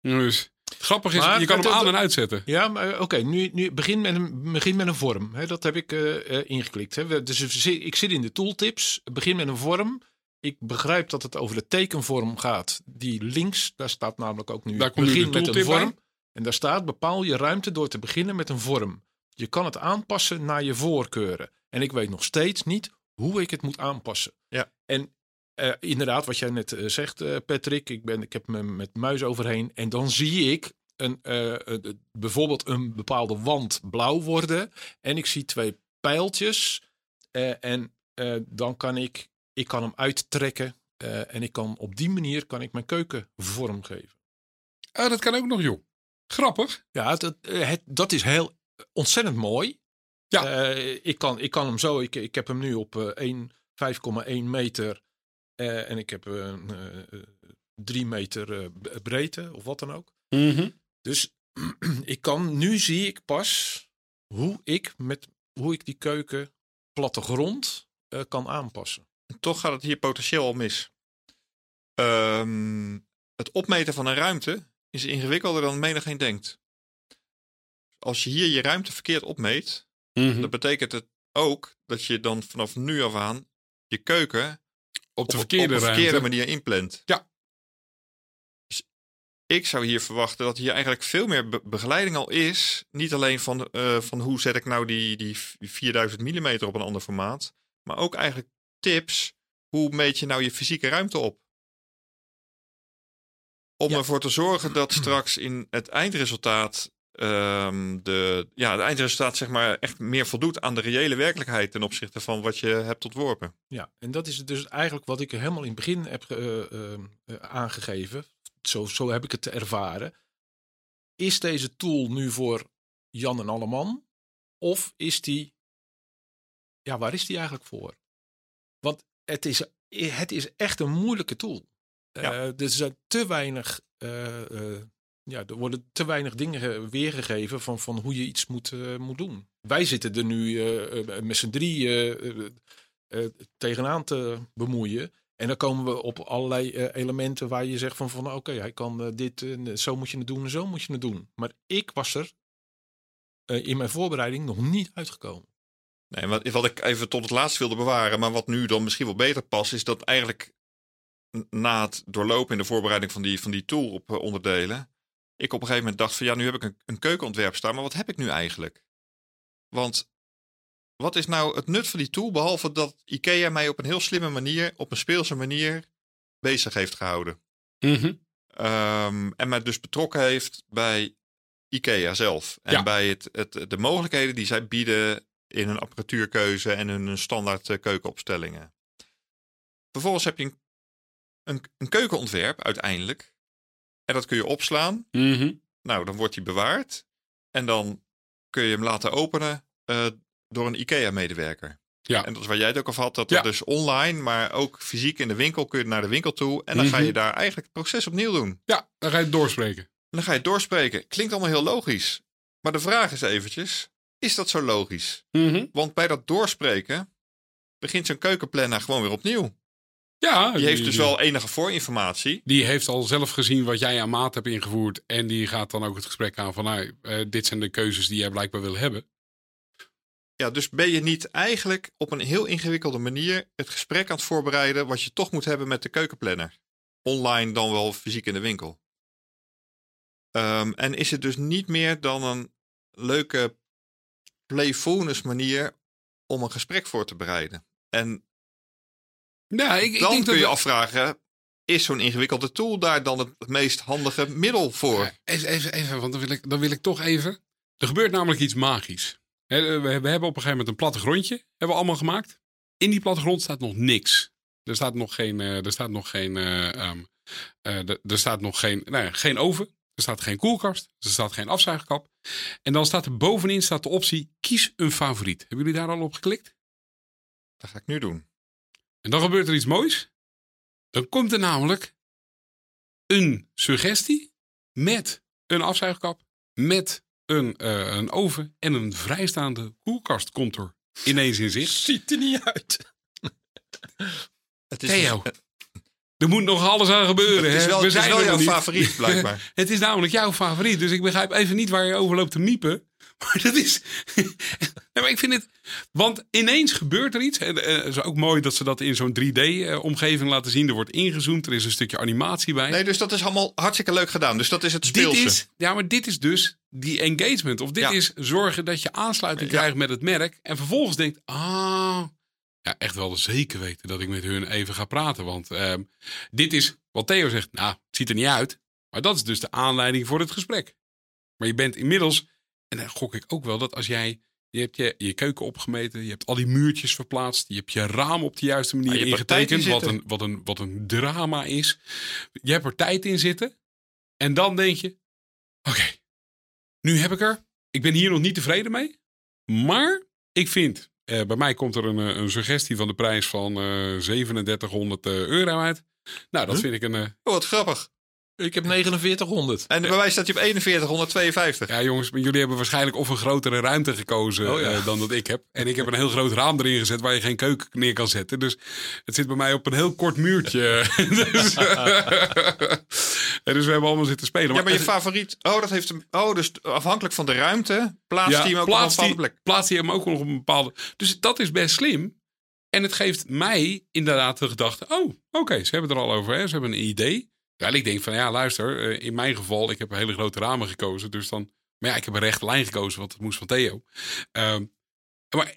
Dus grappig is, Maar je kan hem aan en uitzetten. Ja, maar eh, oké, nu, nu begin, met een, begin met een vorm. Hè, dat heb ik eh, eh, ingeklikt. Hè. Dus ik zit in de tooltips. Begin met een vorm. Ik begrijp dat het over de tekenvorm gaat. Die links, daar staat namelijk ook nu Daar komt nu begin met een vorm. bij. En daar staat bepaal je ruimte door te beginnen met een vorm. Je kan het aanpassen naar je voorkeuren. En ik weet nog steeds niet hoe ik het moet aanpassen. Ja. En eh, inderdaad, wat jij net eh, zegt, eh, Patrick, ik, ben, ik heb me met muis overheen. En dan zie ik een, bijvoorbeeld een bepaalde wand blauw worden. En ik zie twee pijltjes. en dan kan ik, ik kan hem uittrekken. en ik kan op die manier kan ik mijn keuken vormgeven. Oh, dat kan ook nog, joh. Grappig. Ja, dat, het, dat is heel ontzettend mooi. Ja. Eh, ik, kan, ik kan hem zo, ik, ik heb hem nu op eh 1, 5,1 meter. eh, en ik heb een eh, 3 meter eh, breedte of wat dan ook. Mhm. Dus ik kan, nu zie ik pas hoe ik, met, hoe ik die keuken plattegrond eh, kan aanpassen. En toch gaat het hier potentieel al mis. Ehm, het opmeten van een ruimte is ingewikkelder dan menigeen denkt. Als je hier je ruimte verkeerd opmeet, Mhm. dan betekent het ook dat je dan vanaf nu af aan je keuken Op de verkeerde op manier inplant. Ja. Dus ik zou hier verwachten dat hier eigenlijk veel meer be- begeleiding al is. Niet alleen van, eh, van hoe zet ik nou die, die 4000 mm op een ander formaat. Maar ook eigenlijk tips. Hoe meet je nou je fysieke ruimte op? Om Ja. ervoor te zorgen dat straks in het eindresultaat ehm, de, ja, het eindresultaat zeg maar echt meer voldoet aan de reële werkelijkheid ten opzichte van wat je hebt ontworpen. Ja, en dat is dus eigenlijk wat ik helemaal in het begin heb eh, eh, eh, aangegeven. Zo, zo heb ik het ervaren. Is deze tool nu voor Jan en Alleman? Of is die, ja, waar is die eigenlijk voor? Want het is, het is echt een moeilijke tool. Ja. Eh, er zijn te weinig, ja, er worden te weinig dingen weergegeven van, van hoe je iets moet, eh, moet doen. Wij zitten er nu eh, eh, met z'n drie eh, tegenaan te bemoeien. En dan komen we op allerlei elementen waar je zegt van, van oké, hij kan dit, zo moet je het doen en zo moet je het doen. Maar ik was er in mijn voorbereiding nog niet uitgekomen. Nee, wat, wat ik even tot het laatst wilde bewaren, maar wat nu dan misschien wel beter past, is dat eigenlijk na het doorlopen in de voorbereiding van die, van die tool op onderdelen, ik op een gegeven moment dacht van ja, nu heb ik een, een keukenontwerp staan, maar wat heb ik nu eigenlijk? Want wat is nou het nut van die tool, behalve dat IKEA mij op een heel slimme manier, op een speelse manier, bezig heeft gehouden? Mhm. Ehm, en mij dus betrokken heeft bij IKEA zelf. En Ja. bij het, het, de mogelijkheden die zij bieden in hun apparatuurkeuze en hun standaard eh, keukenopstellingen. Vervolgens heb je een, een, een keukenontwerp uiteindelijk. En dat kun je opslaan. Mhm. Nou, dan wordt die bewaard. En dan kun je hem laten openen eh, door een IKEA-medewerker. Ja. En dat is waar jij het ook over had. Dat Ja. er dus online, maar ook fysiek in de winkel kun je naar de winkel toe. En dan ga Mhm. je daar eigenlijk het proces opnieuw doen. Ja, dan ga je het doorspreken. En dan ga je het doorspreken. Klinkt allemaal heel logisch. Maar de vraag is eventjes, is dat zo logisch? Mhm. Want bij dat doorspreken begint zo'n keukenplanner gewoon weer opnieuw. Ja, Die heeft dus wel enige voorinformatie. Die heeft al zelf gezien wat jij aan maat hebt ingevoerd. En die gaat dan ook het gesprek aan van, nou, eh, dit zijn de keuzes die jij blijkbaar wil hebben. Ja, dus ben je niet eigenlijk op een heel ingewikkelde manier het gesprek aan het voorbereiden wat je toch moet hebben met de keukenplanner. Online dan wel fysiek in de winkel. Ehm, en is het dus niet meer dan een leuke playfulness manier om een gesprek voor te bereiden. En Ja, ik, ik dan denk kun dat je we- afvragen, is zo'n ingewikkelde tool daar dan het meest handige middel voor? Ja, Even, even, even, want dan wil, ik, dan wil ik toch even. Er gebeurt namelijk iets magisch. We, hebben op een gegeven moment een plattegrondje. Hebben we allemaal gemaakt. In die plattegrond staat nog niks. Er staat nog geen. eh, er staat nog geen. eh, ehm, eh, er- er staat nog geen. Nou ja, geen oven. Er staat geen koelkast. Er staat geen afzuigkap. En dan staat er bovenin staat de optie: kies een favoriet. Hebben jullie daar al op geklikt? Dat ga ik nu doen. En dan gebeurt er iets moois. Dan komt er namelijk een suggestie met een afzuigkap, met een, eh, een oven en een vrijstaande koelkast komt er ineens in zicht. Ziet er niet uit. Het is, Theo, het Er moet nog alles aan gebeuren. is hè? wel, We het is zijn wel jouw favoriet, blijkbaar. Het is namelijk jouw favoriet, dus ik begrijp even niet waar je over loopt te miepen. Maar dat is. nee, maar ik vind het. Want ineens gebeurt er iets. En eh, het is ook mooi dat ze dat in zo'n 3D-omgeving laten zien. Er wordt ingezoomd, er is een stukje animatie bij. Nee, dus dat is allemaal hartstikke leuk gedaan. Dus dat is het dit speelse. is, ja, maar dit is dus die engagement. Of dit Ja. is zorgen dat je aansluiting Ja. krijgt met het merk. En vervolgens denkt, ah, ja, echt wel zeker weten dat ik met hun even ga praten. Want ehm, dit is wat Theo zegt. Nou, het ziet er niet uit. Maar dat is dus de aanleiding voor het gesprek. Maar je bent inmiddels, en dan gok ik ook wel dat als jij, je hebt je, je keuken opgemeten, je hebt al die muurtjes verplaatst, je hebt je raam op de juiste manier er tijd in ingetekend, wat een, wat, een, wat een drama is. Je hebt er tijd in zitten. En dan denk je, oké, nu heb ik er. Ik ben hier nog niet tevreden mee. Maar ik vind, eh, bij mij komt er een, eh, een suggestie van de prijs van eh 3700 eh, euro uit. Nou, dat Huh? vind ik een... Oh, wat grappig. Ik heb 4900. En bij mij staat hij op 4152. Ja, jongens, jullie hebben waarschijnlijk of een grotere ruimte gekozen Oh, ja. eh, dan dat ik heb. En ik heb een heel groot raam erin gezet waar je geen keuken neer kan zetten. Dus het zit bij mij op een heel kort muurtje. dus, en dus we hebben allemaal zitten spelen. Ja, maar je het- favoriet. Oh, dat heeft hem. Oh, dus afhankelijk van de ruimte plaatst ja, hij hem ook op een plaatst bepaalde die- plek. Plaatst hij hem ook nog op een bepaalde... Dus dat is best slim. En het geeft mij inderdaad de gedachte... Oh, oké, ze hebben er al over. Hè? Ze hebben een idee. Terwijl ik denk van, ja, luister. eh, in mijn geval, ik heb een hele grote ramen gekozen. Dus dan... Maar ja, ik heb een rechte lijn gekozen, want het moest van Theo. Ehm, maar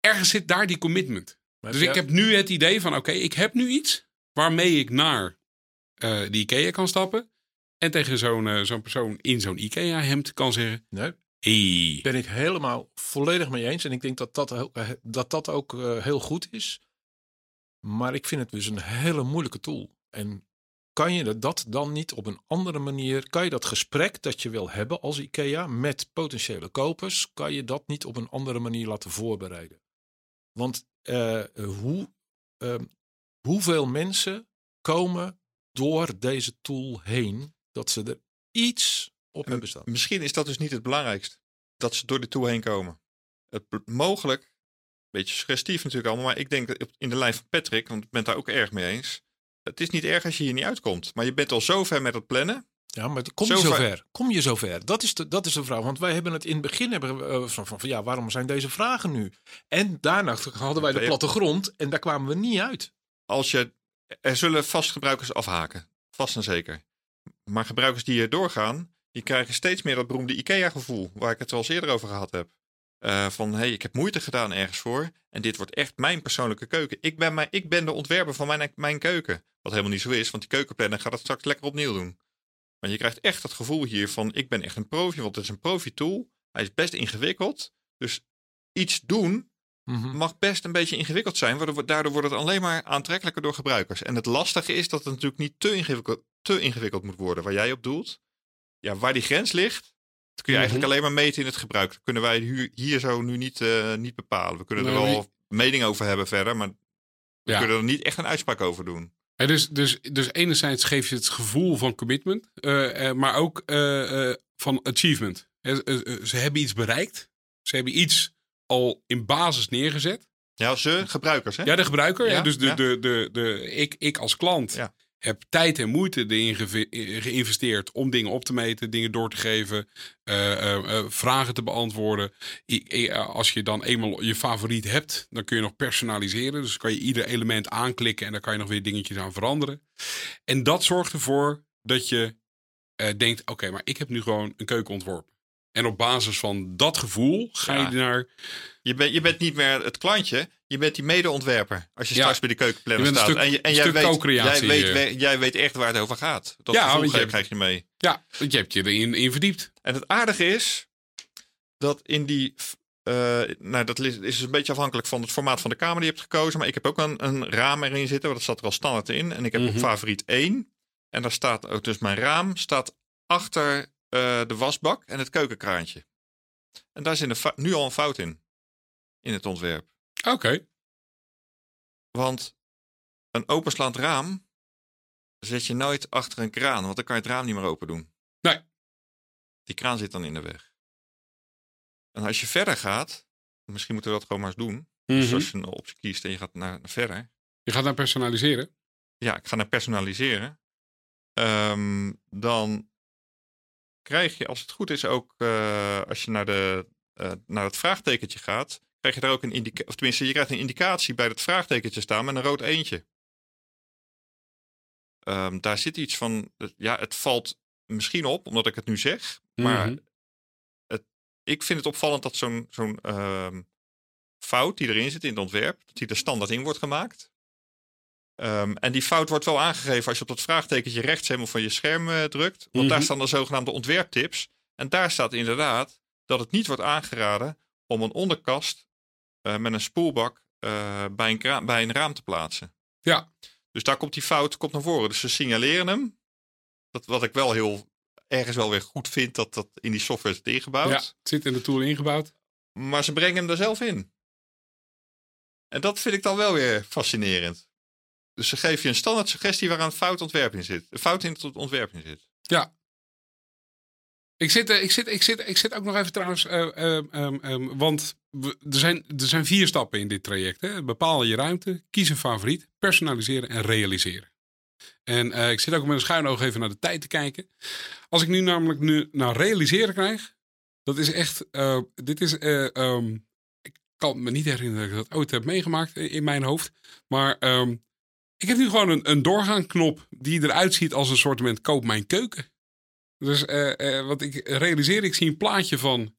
ergens zit daar die commitment. Maar Dus ja, ik heb nu het idee van, oké, ik heb nu iets waarmee ik naar eh die IKEA kan stappen. En tegen zo'n zo'n persoon in zo'n IKEA-hemd kan zeggen... Nee. Hey. Ben ik helemaal volledig mee eens. En ik denk dat dat, dat, dat ook heel goed is. Maar ik vind het dus een hele moeilijke tool. En kan je dat dan niet op een andere manier, kan je dat gesprek dat je wil hebben als IKEA met potentiële kopers, kan je dat niet op een andere manier laten voorbereiden? Want uh, hoe, uh, hoeveel mensen komen door deze tool heen dat ze er iets op hebben staan? Misschien is dat dus niet het belangrijkste, dat ze door de tool heen komen. Het, mogelijk, een beetje suggestief natuurlijk allemaal, maar ik denk in de lijn van Patrick, want ik ben het daar ook erg mee eens, het is niet erg als je hier niet uitkomt. Maar je bent al zo ver met het plannen. Ja, maar kom je zover? Kom je zover? Dat is, de, dat is de vraag. Want wij hebben het in het begin hebben, uh, van, van, van, ja, waarom zijn deze vragen nu? En daarna hadden wij de plattegrond en daar kwamen we niet uit. Als je, er zullen vast gebruikers afhaken. Vast en zeker. Maar gebruikers die hier doorgaan, die krijgen steeds meer dat beroemde IKEA-gevoel. Waar ik het wel eens eerder over gehad heb. Uh, van hey, ik heb moeite gedaan ergens voor. En dit wordt echt mijn persoonlijke keuken. Ik ben, mijn, ik ben de ontwerper van mijn, mijn keuken. Wat helemaal niet zo is, want die keukenplanner gaat het straks lekker opnieuw doen. Maar je krijgt echt het gevoel hier van ik ben echt een profi, want het is een profi tool. Hij is best ingewikkeld. Dus iets doen mhm. mag best een beetje ingewikkeld zijn. Daardoor wordt het alleen maar aantrekkelijker door gebruikers. En het lastige is dat het natuurlijk niet te ingewikkeld, te ingewikkeld moet worden. Waar jij op doelt. Ja, waar die grens ligt, dat kun je eigenlijk mhm. alleen maar meten in het gebruik. Dat kunnen wij hier, zo nu niet, uh, niet bepalen. We kunnen er wel mening over hebben verder, maar we kunnen er niet echt een uitspraak over doen. Ja, dus, dus, dus enerzijds geef je het gevoel van commitment, uh, maar ook van achievement. ze hebben iets bereikt. Ze hebben iets al in basis neergezet. Ja, ze, gebruikers hè? Ja, de gebruiker. Ja, dus de, de, de, de, ik, ik als klant ja heb tijd en moeite erin geïnvesteerd om dingen op te meten, dingen door te geven, uh, vragen te beantwoorden. als je dan eenmaal je favoriet hebt, dan kun je nog personaliseren. Dus kan je ieder element aanklikken en dan kan je nog weer dingetjes aan veranderen. En dat zorgt ervoor dat je denkt: oké, maar ik heb nu gewoon een keuken ontworpen. En op basis van dat gevoel ga je naar. Je, bent je bent niet meer het klantje, je bent die medeontwerper. Als je straks bij de keukenplanner staat. en, je, en jij, weet, jij, weet, eh. jij weet echt waar het over gaat. Dat ja, gevoel je krijg je mee. Ja, je hebt je erin in verdiept. En het aardige is dat in die. Uh, nou, dat is, een beetje afhankelijk van het formaat van de kamer die je hebt gekozen. Maar ik heb ook een, een raam erin zitten. Want dat zat er al standaard in. En ik heb mm op favoriet 1. En daar staat ook dus mijn raam staat achter uh, de wasbak en het keukenkraantje. En daar zit nu al een fout in. In het ontwerp. Oké. Want een openslaand raam zet je nooit achter een kraan, want dan kan je het raam niet meer open doen. Nee. Die kraan zit dan in de weg. En als je verder gaat, misschien moeten we dat gewoon maar eens doen. Dus mhm. als je een optie kiest en je gaat naar, verder. Je gaat naar personaliseren? Ja, ik ga naar personaliseren. Um, dan krijg je, als het goed is, ook uh, als je naar, de, uh, naar het vraagtekentje gaat, krijg je daar ook een indicatie, of tenminste, je krijgt een indicatie bij het vraagtekentje staan met een rood eentje. Um, daar zit iets van, ja, het valt misschien op, omdat ik het nu zeg, maar mm het, ik vind het opvallend dat zo'n zo'n um, fout die erin zit in het ontwerp, dat die er standaard in wordt gemaakt. Um, en die fout wordt wel aangegeven als je op dat vraagtekentje rechts helemaal van je scherm uh, drukt. Want daar mhm. staan de zogenaamde ontwerptips. En daar staat inderdaad dat het niet wordt aangeraden om een onderkast met een spoelbak uh, bij, een bij een raam te plaatsen. Ja. Dus daar komt die fout komt naar voren. Dus ze signaleren hem. Dat, wat ik wel heel ergens wel weer goed vind dat dat in die software zit ingebouwd. Ja, het zit in de tool ingebouwd. Maar ze brengen hem er zelf in. En dat vind ik dan wel weer fascinerend. Dus ze geven je een standaard suggestie waaraan fout ontwerp in zit. Fout in het ontwerp in zit. Ja. Ik zit, ik zit, ik zit, ik zit ook nog even trouwens, uh, want er, zijn, er zijn vier stappen in dit traject. Hè. Bepaal je ruimte, kies een favoriet, personaliseren en realiseren. En uh, ik zit ook met een schuin oog even naar de tijd te kijken. Als ik nu namelijk nu naar realiseren krijg, dat is echt, uh, dit is, um, ik kan me niet herinneren dat ik dat ooit heb meegemaakt in mijn hoofd. Maar um, ik heb nu gewoon een, een doorgaanknop die eruit ziet als een soort koop mijn keuken. Dus wat ik realiseer, ik zie een plaatje van,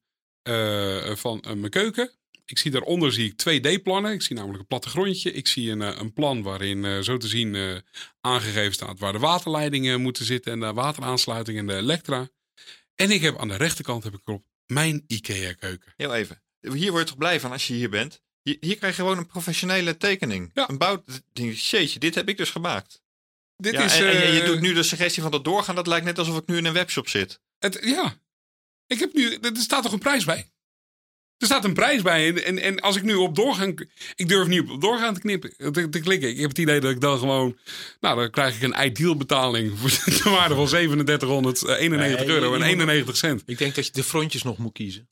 uh, van mijn keuken. Ik zie daaronder zie ik 2D-plannen. Ik zie namelijk een plattegrondje. Ik zie een, een plan waarin zo te zien aangegeven staat waar de waterleidingen moeten zitten en de wateraansluiting en de elektra. En ik heb aan de rechterkant heb ik erop mijn IKEA-keuken. Heel even. Hier word je toch blij van als je hier bent? Hier, hier krijg je gewoon een professionele tekening. Ja. Een bouw. Jeetje, dit heb ik dus gemaakt. Dit Ja, is, en, en je- eh, doet nu de suggestie van dat doorgaan. Dat lijkt net alsof ik nu in een webshop zit. Het, ja. Ik heb nu, er staat toch een prijs bij? Er staat een prijs bij. En, en, en als ik nu op doorgaan. Ik durf niet op doorgaan te knippen. Te, te klikken. Ik heb het idee dat ik dan gewoon. Nou, dan krijg ik een ideal betaling. Voor de waarde van 3791 Nee, euro en moet- 91 cent. Ik denk dat je de frontjes nog moet kiezen.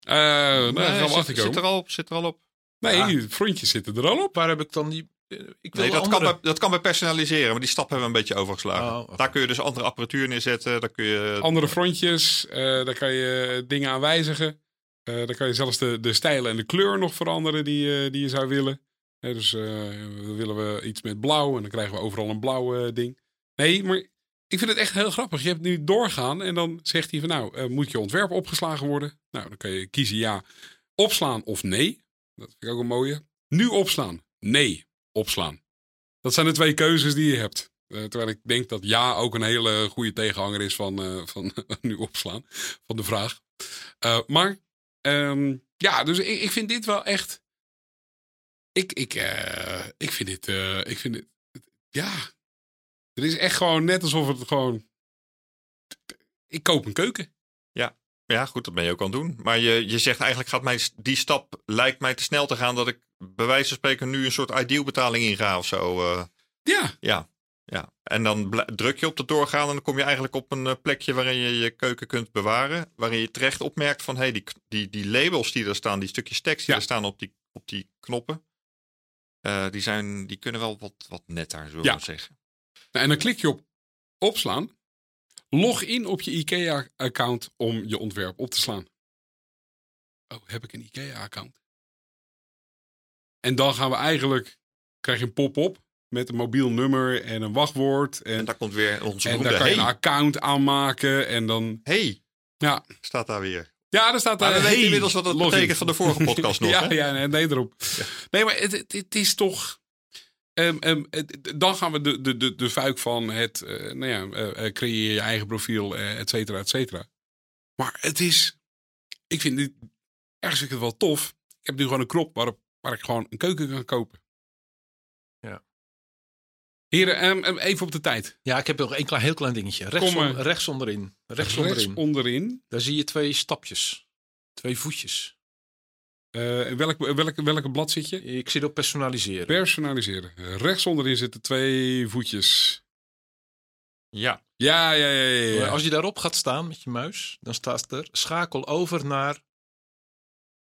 Nou, we zit, zit er al op. Zit er al op. Nee, frontjes zitten er al op. Waar heb ik dan die... eh, Ik wil Nee, dat, andere... kan bij, dat kan bij personaliseren. Maar die stap hebben we een beetje overgeslagen. Oh. Daar kun je dus andere apparatuur neerzetten. Daar kun je... Andere frontjes. eh, daar kan je dingen aan wijzigen. Eh daar kan je zelfs de, de stijl en de kleur nog veranderen die, eh, die je zou willen. Hè, dus eh, dan willen we iets met blauw en dan krijgen we overal een blauw eh, ding. Nee, maar ik vind het echt heel grappig. Je hebt nu doorgaan en dan zegt hij van nou, eh, moet je ontwerp opgeslagen worden? Nou, dan kan je kiezen ja, opslaan of nee. Dat vind ik ook een mooie. Nu opslaan. Nee, opslaan. Dat zijn de twee keuzes die je hebt. Eh, terwijl ik denk dat ja ook een hele goede tegenhanger is van, eh, van nu opslaan. Van de vraag. Eh, maar ehm, ja, dus ik, ik vind dit wel echt. Ik, ik, ik vind dit. ik vind dit. Ja. Het is echt gewoon net alsof het gewoon. Ik koop een keuken. Ja, goed, dat ben je ook aan het doen. Maar je, je zegt eigenlijk gaat mij, die stap lijkt mij te snel te gaan dat ik bij wijze van spreken nu een soort ideal betaling inga of zo. eh. Ja. ja, ja. En dan druk je op de doorgaan en dan kom je eigenlijk op een eh, plekje waarin je je keuken kunt bewaren. Waarin je terecht opmerkt van hey, die, die, die labels die er staan, die stukjes tekst die Ja. er staan op die, op die knoppen. eh, die, zijn, die kunnen wel wat, wat netter, zullen Ja. we zeggen. Nou, en dan klik je op opslaan. Log in op je IKEA-account om je ontwerp op te slaan. Oh, heb ik een IKEA-account? En dan gaan we eigenlijk, krijg je een pop-up met een mobiel nummer en een wachtwoord. En En, daar komt weer onze en daar kan je hey, een account aanmaken. En dan, hey, ja, staat daar weer. ja daar staat Maar we weten hey, inmiddels wat dat login. betekent van de vorige podcast nog. ja, hè? ja, nee, nee, erop. Nee, maar het, het, het is toch. ehm, ehm, dan gaan we de, de, de, de fuik van het. eh, nou ja, eh, eh, creëer je eigen profiel, eh, et cetera, et cetera. Maar het is. Ik vind dit. Ergens vind ik het wel tof. Ik heb nu gewoon een knop waarop, waar ik gewoon een keuken kan kopen. Ja. Heren, ehm, ehm, even op de tijd. Ja, ik heb nog een klein, heel klein dingetje. Rechts, Kom, rechts onderin. Rechts, Rechts onderin. onderin. Daar zie je twee stapjes. Twee voetjes. Eh, in welk, welke, blad zit je? Ik zit op personaliseren. Personaliseren. Rechts onderin zitten twee voetjes. Ja. Ja, ja, ja, ja. Als je daarop gaat staan met je muis, dan staat er schakel over naar.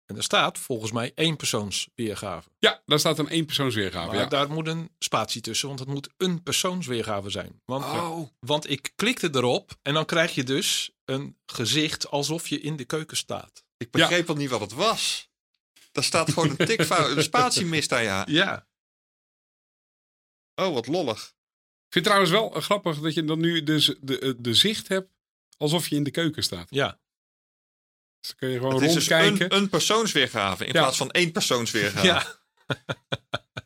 En er staat volgens mij één persoonsweergave. Ja, daar staat een eenpersoonsweergave. Maar Ja. daar moet een spatie tussen, want het moet een persoonsweergave zijn. Want, Oh, want ik klikte erop en dan krijg je dus een gezicht alsof je in de keuken staat. Ik begreep al niet wat het was. Daar staat gewoon een tikfout, een spatie mist daar, ja. Ja, Oh, wat lollig. ik vind het trouwens wel eh, grappig dat je dan nu dus de, de, de zicht hebt alsof je in de keuken staat. ja. Dus kun je gewoon Het is dus rondkijken. een, een persoonsweergave in Ja. plaats van één persoonsweergave. ja.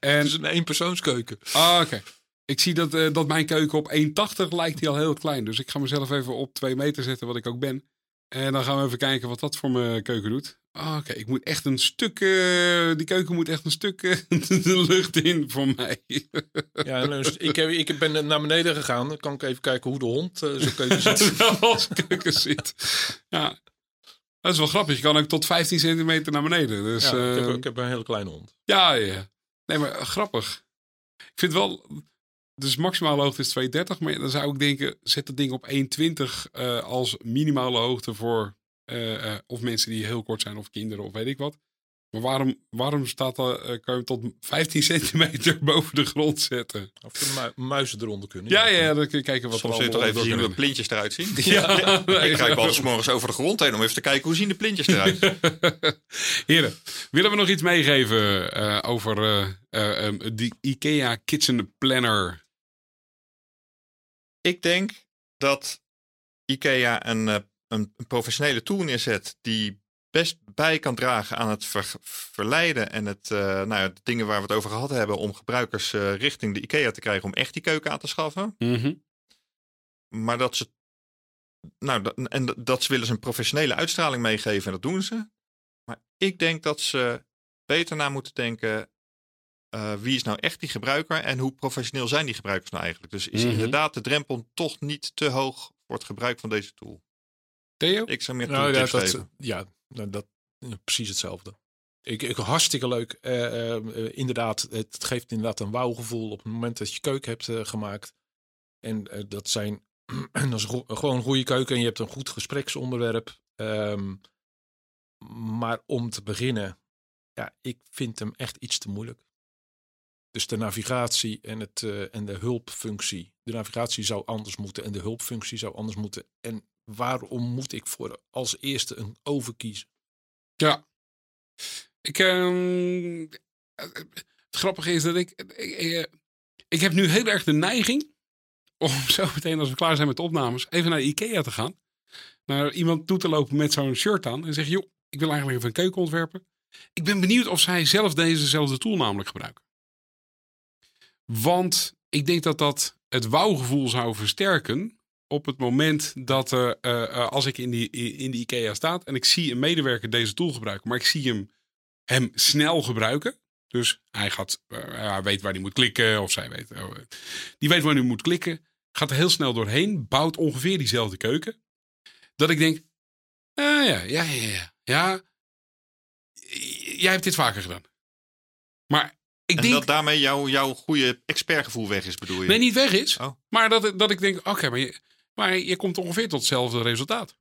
en, Het is een eenpersoonskeuken. ah, oké. Ik zie dat, eh, dat mijn keuken op 1,80 lijkt die al heel klein. Dus ik ga mezelf even op 2 meter zetten, wat ik ook ben. En dan gaan we even kijken wat dat voor mijn keuken doet. Ah, Oké, ik moet echt een stuk. eh, die keuken moet echt een stuk eh, de lucht in voor mij. Ja, en dus ik, heb, ik ben naar beneden gegaan. Dan kan ik even kijken hoe de hond uh, zijn keuken zit. als keuken zit. Ja. Dat is wel grappig. Je kan ook tot 15 centimeter naar beneden. Dus, Ja, ik, heb, eh, ik heb een hele kleine hond. ja, ja. Nee, maar eh, grappig. Ik vind wel... Dus maximale hoogte is 2,30. Maar dan zou ik denken, zet het ding op 1,20 eh, als minimale hoogte voor... of mensen die heel kort zijn of kinderen of weet ik wat. Maar waarom, waarom staat er, eh, kan je hem tot 15 centimeter boven de grond zetten? Of de mu- muizen eronder kunnen. Ja, ja, dan kun je kijken wat Soms er allemaal even zien hoe de plintjes eruit zien. Ja, nee. Ik kruip altijd morgens over de grond heen om even te kijken hoe zien de plintjes eruit. Heren, willen we nog iets meegeven eh, over eh, eh, ehm, die IKEA Kitchen Planner? Ik denk dat IKEA een, een, een professionele tool neerzet die best bij kan dragen aan het verleiden en het, uh, nou ja, de dingen waar we het over gehad hebben om gebruikers uh, richting de IKEA te krijgen om echt die keuken aan te schaffen. Mhm. Maar dat ze, nou, dat, en dat ze willen ze een professionele uitstraling meegeven en dat doen ze. Maar ik denk dat ze beter na moeten denken. Uh, wie is nou echt die gebruiker en hoe professioneel zijn die gebruikers nou eigenlijk? Dus is Mhm. inderdaad de drempel toch niet te hoog voor het gebruik van deze tool? Theo? Ik zou meer Nou, ja, dat, geven. ja, nou, dat precies hetzelfde. Ik, ik, hartstikke leuk. Eh, eh, eh, inderdaad, het geeft inderdaad een wauwgevoel op het moment dat je keuken hebt gemaakt. En dat zijn dat is gewoon een goede keuken en je hebt een goed gespreksonderwerp. Ehm, maar om te beginnen, ja, ik vind hem echt iets te moeilijk. Dus de navigatie en, het, en de hulpfunctie. De navigatie zou anders moeten en de hulpfunctie zou anders moeten. En waarom moet ik voor als eerste een over kiezen? Ja. Ik, ehm, het grappige is dat ik, ik, ik, ik heb nu heel erg de neiging om zo meteen als we klaar zijn met de opnames even naar Ikea te gaan. Naar iemand toe te lopen met zo'n shirt aan en zeggen, joh, ik wil eigenlijk even een keuken ontwerpen. Ik ben benieuwd of zij zelf dezezelfde tool namelijk gebruiken. Want ik denk dat dat het wauwgevoel zou versterken op het moment dat er, eh, eh, als ik in die, in die IKEA staat en ik zie een medewerker deze tool gebruiken, maar ik zie hem, hem snel gebruiken. Dus hij, gaat, eh, hij weet waar hij moet klikken, of zij weet, eh, die weet waar hij moet klikken, gaat er heel snel doorheen, bouwt ongeveer diezelfde keuken. Dat ik denk, ah, ja, ja, ja, ja, ja, jij hebt dit vaker gedaan. Maar ik en denk dat daarmee jouw, jouw goede expertgevoel weg is, bedoel je? Nee, niet weg is. Oh. Maar dat, dat ik denk, oké, maar, je, maar je komt ongeveer tot hetzelfde resultaat.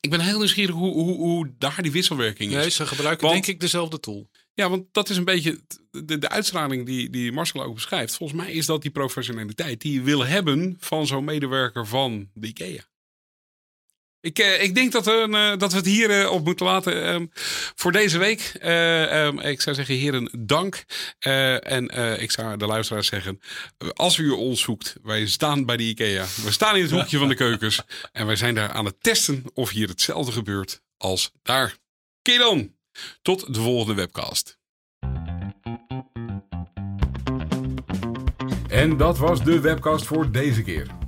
Ik ben heel nieuwsgierig hoe, hoe, hoe daar die wisselwerking is. Nee, ze gebruiken Want- denk ik dezelfde tool. Ja, want dat is een beetje de, de uitstraling die, die Marcel ook beschrijft. Volgens mij is dat die professionaliteit die je wil hebben van zo'n medewerker van de IKEA. Ik, eh, ik denk dat, we eh, dat we het hier eh, op moeten laten ehm, voor deze week. Eh, ehm, ik zou zeggen, heren, dank. En ik zou de luisteraars zeggen, als u ons zoekt, wij staan bij de IKEA. We staan in het hoekje van de keukens. En wij zijn daar aan het testen of hier hetzelfde gebeurt als daar. Dan, tot de volgende webcast. En dat was de webcast voor deze keer.